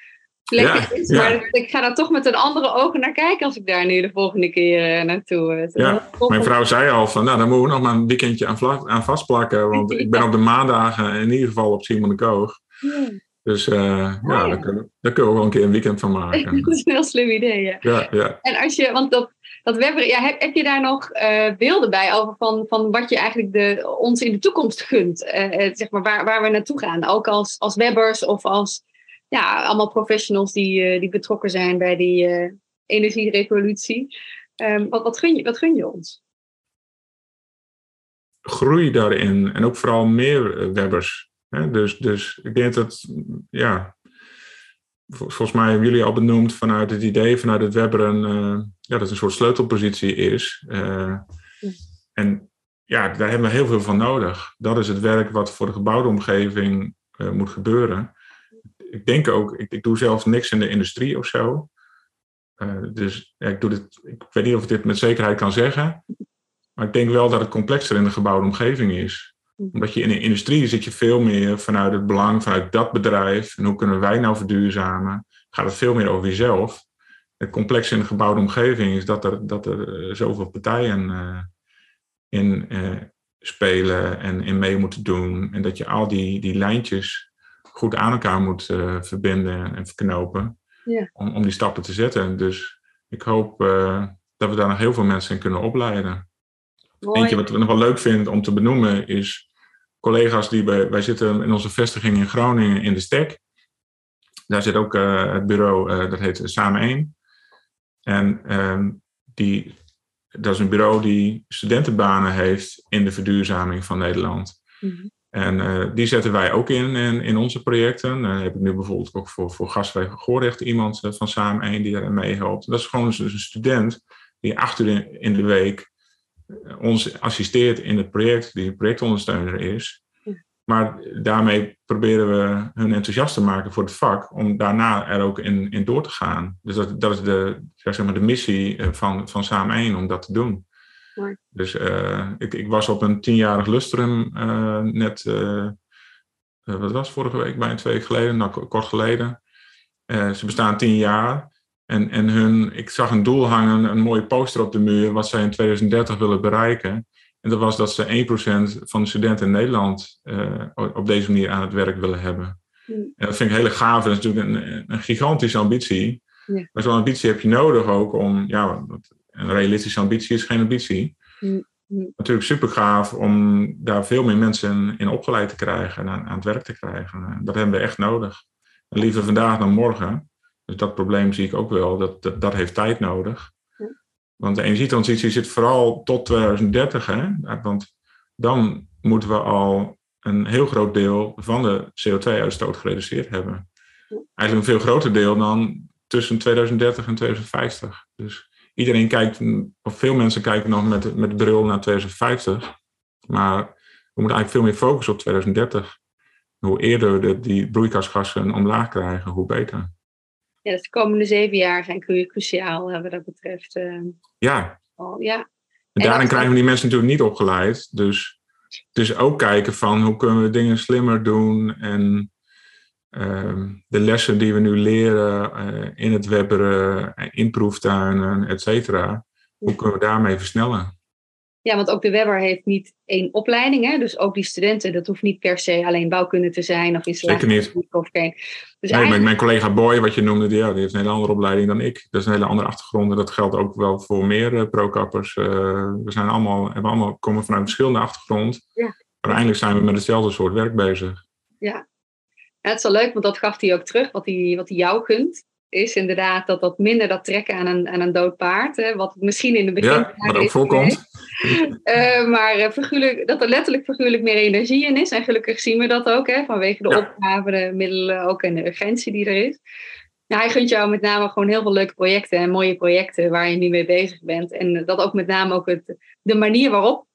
plekken ja, is. Maar ja. ik ga daar toch met een andere ogen naar kijken als ik daar nu de volgende keer uh, naartoe...
ja, mijn vrouw zei al van, nou dan moeten we nog maar een weekendje aan, aan vastplakken, want ik ben op de maandagen in ieder geval op Schiermonnikoog. Ja. Dus uh, ja, ja. Daar, kunnen, daar, kunnen, we wel een keer een weekend van maken.
dat is een heel slim idee, ja.
ja, ja.
En als je, want dat, dat Webber, ja, heb, heb je daar nog uh, beelden bij over van, van wat je eigenlijk de, ons in de toekomst gunt? Uh, zeg maar waar, waar we naartoe gaan, ook als, als webbers of als ja, allemaal professionals die, die betrokken zijn bij die energierevolutie. Um, wat, wat, gun je, wat gun je ons?
Groei daarin en ook vooral meer webbers. Dus, dus ik denk dat, ja, volgens mij hebben jullie al benoemd vanuit het idee, vanuit het Webber, een, uh, ja, dat een soort sleutelpositie is. Uh, en ja, daar hebben we heel veel van nodig. Dat is het werk wat voor de gebouwde omgeving uh, moet gebeuren. Ik denk ook, ik, ik, doe zelf niks in de industrie of zo. dus ja, ik, doe dit, ik weet niet of ik dit met zekerheid kan zeggen. Maar ik denk wel dat het complexer in de gebouwde omgeving is omdat je in de industrie zit je veel meer vanuit het belang vanuit dat bedrijf. En hoe kunnen wij nou verduurzamen? Gaat het veel meer over jezelf. Het complex in de gebouwde omgeving is dat er, dat er eh, zoveel partijen uh, in uh, spelen en in mee moeten doen. En dat je al die, die lijntjes goed aan elkaar moet uh, verbinden en verknopen.
Ja.
Om, om die stappen te zetten. Dus ik hoop dat we daar nog heel veel mensen in kunnen opleiden. Mooi. Eentje wat ik nog wel leuk vind om te benoemen is collega's die bij, wij zitten in onze vestiging in Groningen in de Stek. Daar zit ook uh, het bureau, uh, dat heet Samen 1. En um, die, dat is een bureau die studentenbanen heeft in de verduurzaming van Nederland. Mm -hmm. En uh, die zetten wij ook in in, in onze projecten. Uh, heb ik nu bijvoorbeeld ook voor, voor Gastweg Goorrecht iemand uh, van Samen 1 die daar mee helpt. Dat is gewoon een, een student die acht uur in, in de week ons assisteert in het project, die projectondersteuner is. Maar daarmee proberen we hun enthousiast te maken voor het vak, om daarna er ook in, in door te gaan. Dus dat, dat is de, zeg maar de missie eh, van, van Samen 1 om dat te doen.
Mooi.
Dus uh, ik, ik was op een tienjarig lustrum uh, net, uh, wat was vorige week, bijna twee weken geleden, nou kort geleden. ze bestaan tien jaar. En, en hun, ik zag een doel hangen, een mooie poster op de muur, wat zij in 2030 willen bereiken. En dat was dat ze 1% van de studenten in Nederland uh, op deze manier aan het werk willen hebben. Mm. En dat vind ik heel gaaf. Dat is natuurlijk een, een gigantische ambitie.
Ja.
Maar zo'n ambitie heb je nodig ook om, ja, een realistische ambitie is geen ambitie.
Mm.
Natuurlijk super gaaf om daar veel meer mensen in opgeleid te krijgen en aan, aan het werk te krijgen. Dat hebben we echt nodig. En liever vandaag dan morgen. Dus dat probleem zie ik ook wel, dat, dat, dat heeft tijd nodig.
Ja.
Want de energietransitie zit vooral tot 2030, hè? want dan moeten we al een heel groot deel van de CO2-uitstoot gereduceerd hebben.
Ja.
Eigenlijk een veel groter deel dan tussen 2030 en 2050. Dus iedereen kijkt, of veel mensen kijken nog met, met de bril naar 2050. Maar we moeten eigenlijk veel meer focussen op 2030. Hoe eerder we die broeikasgassen omlaag krijgen, hoe beter
ja, dus de komende zeven jaar zijn cruciaal wat dat betreft. Uh,
ja.
Oh, ja.
En daarin krijgen we die mensen natuurlijk niet opgeleid. Dus, dus ook kijken van hoe kunnen we dingen slimmer doen. En uh, de lessen die we nu leren uh, in het webberen, in proeftuinen, et cetera. Hoe kunnen we daarmee versnellen?
Ja, want ook de Webber heeft niet één opleiding. Hè? Dus ook die studenten, dat hoeft niet per se alleen bouwkunde te zijn of
installatie. Zeker niet.
Of geen. Dus
nee, eigenlijk... mijn collega Boy, wat je noemde, die, ja, die heeft een hele andere opleiding dan ik. Dat is een hele andere achtergrond. En dat geldt ook wel voor meer uh, pro-kappers. Uh, we zijn allemaal, hebben allemaal, komen vanuit een verschillende achtergrond.
Ja.
Maar eigenlijk zijn we met hetzelfde soort werk bezig.
Ja. ja, het is wel leuk, want dat gaf hij ook terug, wat hij, wat hij jou gunt. Is inderdaad dat dat minder dat trekken aan een, aan een dood paard. Hè, wat misschien in de begin.
Ja, wat ook voorkomt.
Uh, maar uh, figuurlijk, dat er letterlijk figuurlijk meer energie in is. En gelukkig zien we dat ook, hè, vanwege de ja. opgave, de middelen ook en de urgentie die er is. Nou, hij gunt jou met name gewoon heel veel leuke projecten en mooie projecten waar je nu mee bezig bent. En dat ook met name ook het, de manier waarop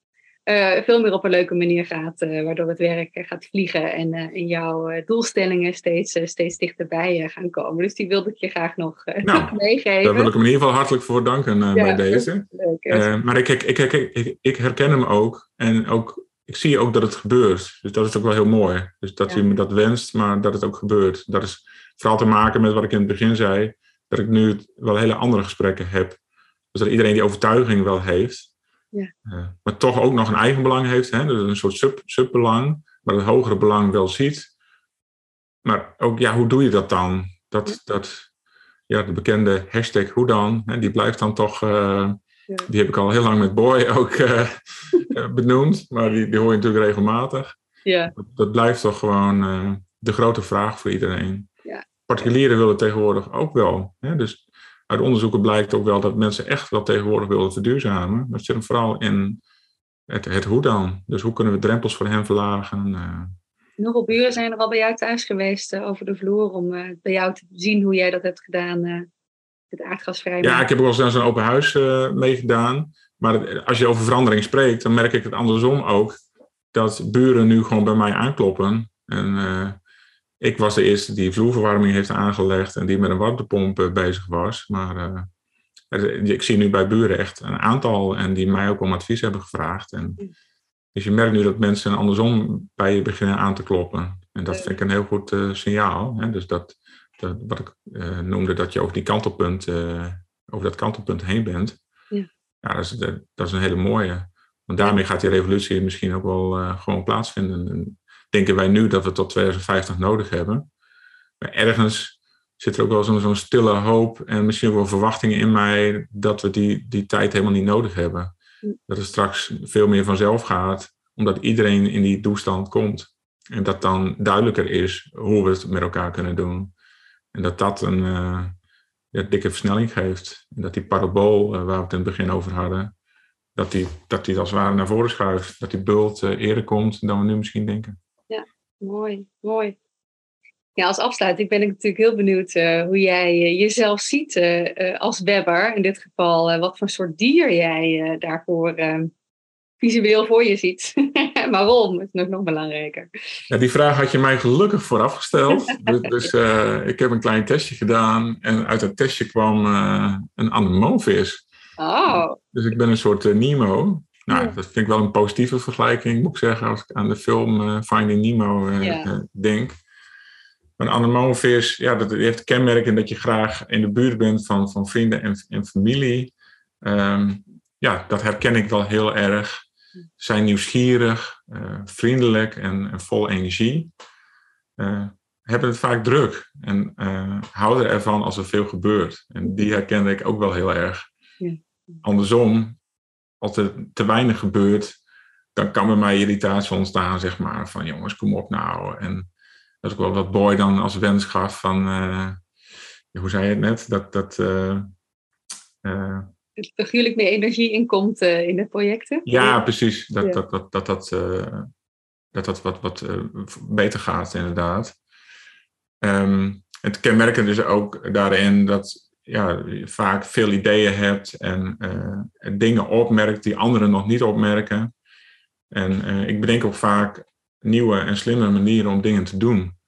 uh, veel meer op een leuke manier gaat, uh, waardoor het werk gaat vliegen en, en jouw doelstellingen steeds, steeds dichterbij gaan komen. Dus die wilde ik je graag nog
nou,
meegeven.
Daar wil ik hem in ieder geval hartelijk voor danken ja, bij deze. Leuk, maar ik, ik, ik, ik, ik herken hem ook en ook ik zie ook dat het gebeurt. Dus dat is ook wel heel mooi. Dus dat ja. u me dat wenst, maar dat het ook gebeurt. Dat is vooral te maken met wat ik in het begin zei, dat ik nu wel hele andere gesprekken heb. Dus dat iedereen die overtuiging wel heeft,
ja.
Uh, maar toch ook nog een eigen belang heeft. Hè? Dus een soort sub, subbelang, maar het hogere belang wel ziet. Maar ook, ja, hoe doe je dat dan? Dat, ja. dat ja, de bekende hashtag hoe dan, hè, die blijft dan toch, uh, ja. die heb ik al heel lang met Boy ook uh, benoemd, maar die, die hoor je natuurlijk regelmatig.
Ja.
Dat, dat blijft toch gewoon de grote vraag voor iedereen. Particulieren willen tegenwoordig ook wel. Hè? Dus uit onderzoeken blijkt ook wel dat mensen echt wel tegenwoordig willen verduurzamen. Maar het zit hem vooral in het, het hoe dan. Dus hoe kunnen we drempels voor hen verlagen? Uh.
Hoeveel buren zijn er al bij jou thuis geweest uh, over de vloer om uh, bij jou te zien hoe jij dat hebt gedaan, het aardgasvrij
Ja, ik heb ook wel eens zo'n open huis meegedaan. Maar als je over verandering spreekt, dan merk ik het andersom ook. Dat buren nu gewoon bij mij aankloppen. En ik was de eerste die vloerverwarming heeft aangelegd en die met een warmtepomp bezig was. Maar uh, ik zie nu bij buren echt een aantal en die mij ook om advies hebben gevraagd. En, dus je merkt nu dat mensen andersom bij je beginnen aan te kloppen. En dat vind ik een heel goed uh, signaal. Hè? Dus dat, dat, wat ik uh, noemde, dat je over, die kantelpunt, over dat kantelpunt heen bent.
Ja,
ja dat, is, dat is een hele mooie. Want daarmee gaat die revolutie misschien ook wel gewoon plaatsvinden denken wij nu dat we tot 2050 nodig hebben. Maar ergens zit er ook wel zo'n zo stille hoop en misschien wel verwachtingen in mij dat we die, die tijd helemaal niet nodig hebben. Dat het straks veel meer vanzelf gaat, omdat iedereen in die toestand komt. En dat dan duidelijker is hoe we het met elkaar kunnen doen. En dat dat een uh, ja, dikke versnelling geeft. En dat die parabool uh, waar we het in het begin over hadden, dat die, dat die als het ware naar voren schuift. Dat die bult uh, eerder komt dan we nu misschien denken.
Mooi, mooi. Ja, als afsluiting ben ik natuurlijk heel benieuwd uh, hoe jij uh, jezelf ziet uh, als webber. In dit geval, wat voor soort dier jij daarvoor visueel voor je ziet. Waarom is nog, nog belangrijker.
Ja, die vraag had je mij gelukkig vooraf gesteld. dus, dus ik heb een klein testje gedaan en uit dat testje kwam een anemoonvis.
Oh.
Dus ik ben een soort Nemo. Nou, dat vind ik wel een positieve vergelijking, moet ik zeggen, als ik aan de film uh, Finding Nemo uh, ja. uh, denk. Een anemoonvis, ja, dat heeft kenmerken dat je graag in de buurt bent van, van vrienden en, en familie. Um, ja, dat herken ik wel heel erg. Zijn nieuwsgierig, vriendelijk en, en, vol energie. hebben het vaak druk en houden ervan als er veel gebeurt. En die herkende ik ook wel heel erg.
Ja.
Andersom als er te weinig gebeurt, dan kan bij mij irritatie ontstaan, zeg maar, van jongens, kom op nou. En dat is ook wel wat Boy dan als wens gaf van, uh, hoe zei je het net, dat... dat uh, uh,
figuurlijk meer energie inkomt in de projecten.
Ja, precies. Dat ja. dat, dat, dat, dat, dat, dat wat, wat beter gaat, inderdaad. Um, het kenmerken dus ook daarin dat ja, vaak veel ideeën hebt en uh, dingen opmerkt die anderen nog niet opmerken. En uh, ik bedenk ook vaak nieuwe en slimme manieren om dingen te doen.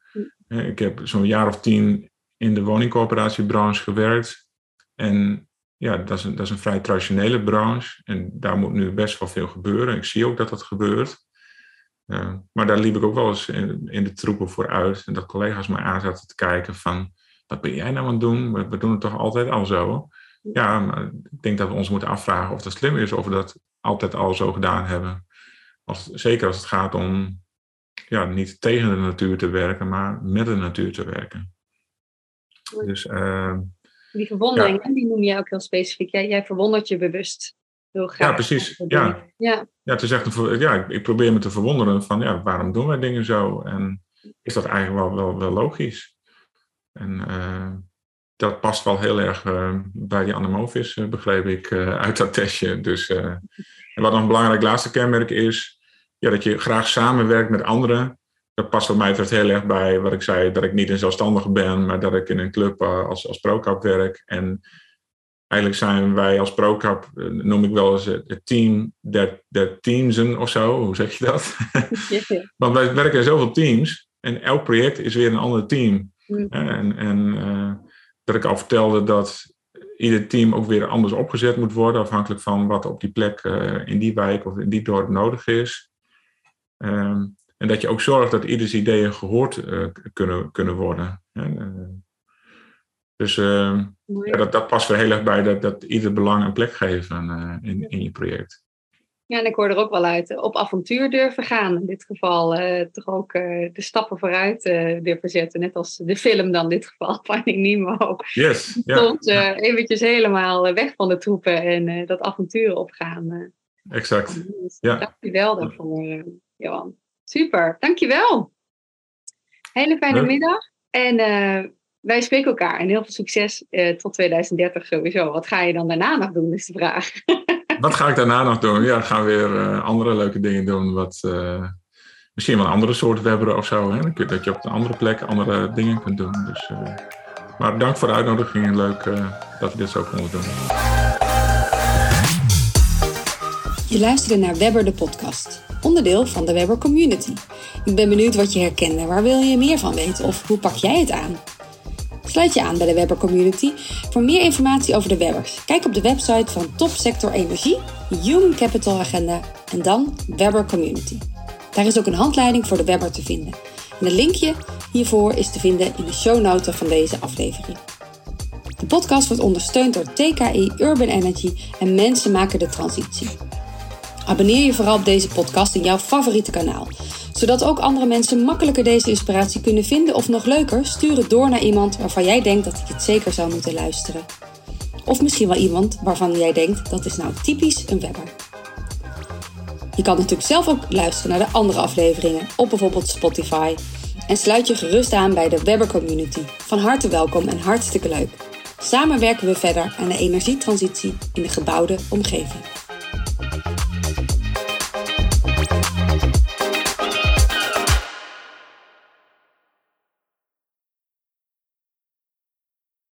Uh, ik heb zo'n jaar of tien in de woningcoöperatiebranche gewerkt. En ja, dat is, een, dat is een vrij traditionele branche. En daar moet nu best wel veel gebeuren. Ik zie ook dat dat gebeurt. maar daar liep ik ook wel eens in, in de troepen voor uit. En dat collega's mij aan zaten te kijken van wat ben jij nou aan het doen? We, we doen het toch altijd al zo? Ja, maar ik denk dat we ons moeten afvragen of dat slim is of we dat altijd al zo gedaan hebben. Als, zeker als het gaat om ja, niet tegen de natuur te werken, maar met de natuur te werken. Dus, uh,
die verwondering, ja. die noem je ook heel specifiek. Jij, jij verwondert je bewust heel graag.
Ja, precies. Ja.
Ja.
Ja, het is echt een, ja, ik, probeer me te verwonderen van ja, waarom doen wij dingen zo? En is dat eigenlijk wel, wel, wel logisch? En uh, dat past wel heel erg bij die Anemovis, begreep ik, uit dat testje. Dus, en wat nog een belangrijk laatste kenmerk is, ja, dat je graag samenwerkt met anderen. Dat past voor mij betreft heel erg bij wat ik zei, dat ik niet een zelfstandige ben, maar dat ik in een club als, als pro-cap werk. En eigenlijk zijn wij als ProCap, eh, noem ik wel eens het team der, der teamsen of zo. Hoe zeg je dat? Want wij werken in zoveel teams en elk project is weer een ander team. Mm. En, en uh, dat ik al vertelde dat ieder team ook weer anders opgezet moet worden, afhankelijk van wat op die plek uh, in die wijk of in die dorp nodig is. Um, en dat je ook zorgt dat ieders ideeën gehoord uh, kunnen, kunnen worden. En, dus ja, dat, dat past er heel erg bij dat, dat ieder belang een plek geven in, in je project.
Ja, en ik hoor er ook wel uit op avontuur durven gaan. In dit geval uh, toch ook de stappen vooruit durven zetten. Net als de film dan in dit geval, Finding Nemo.
Yes,
ja. Soms eventjes helemaal weg van de troepen en dat avontuur opgaan.
exact.
Dus, ja. Dankjewel daarvoor, Johan. Super, dankjewel. Hele fijne middag. En wij spreken elkaar en heel veel succes tot 2030 sowieso. Wat ga je dan daarna nog doen, is de vraag.
Wat ga ik daarna nog doen? Ja, gaan weer uh, andere leuke dingen doen. Wat, uh, misschien wel een andere soort webberen of zo. Hè? Dat je op een andere plek andere dingen kunt doen. Dus, maar dank voor de uitnodiging. Leuk dat we dit zo konden doen.
Je luisterde naar Webber de podcast, onderdeel van de Webber Community. Ik ben benieuwd wat je herkende. Waar wil je meer van weten of hoe pak jij het aan? Sluit je aan bij de Webber Community voor meer informatie over de Webbers. Kijk op de website van Topsector Energie, Human Capital Agenda en dan Webber Community. Daar is ook een handleiding voor de Webber te vinden. En een linkje hiervoor is te vinden in de show notes van deze aflevering. De podcast wordt ondersteund door TKI Urban Energy en Mensen maken de transitie. Abonneer je vooral op deze podcast in jouw favoriete kanaal zodat ook andere mensen makkelijker deze inspiratie kunnen vinden. Of nog leuker, stuur het door naar iemand waarvan jij denkt dat ik het zeker zou moeten luisteren. Of misschien wel iemand waarvan jij denkt dat is nou typisch een webber. Je kan natuurlijk zelf ook luisteren naar de andere afleveringen op bijvoorbeeld Spotify. En sluit je gerust aan bij de Webber Community. Van harte welkom en hartstikke leuk. Samen werken we verder aan de energietransitie in de gebouwde omgeving.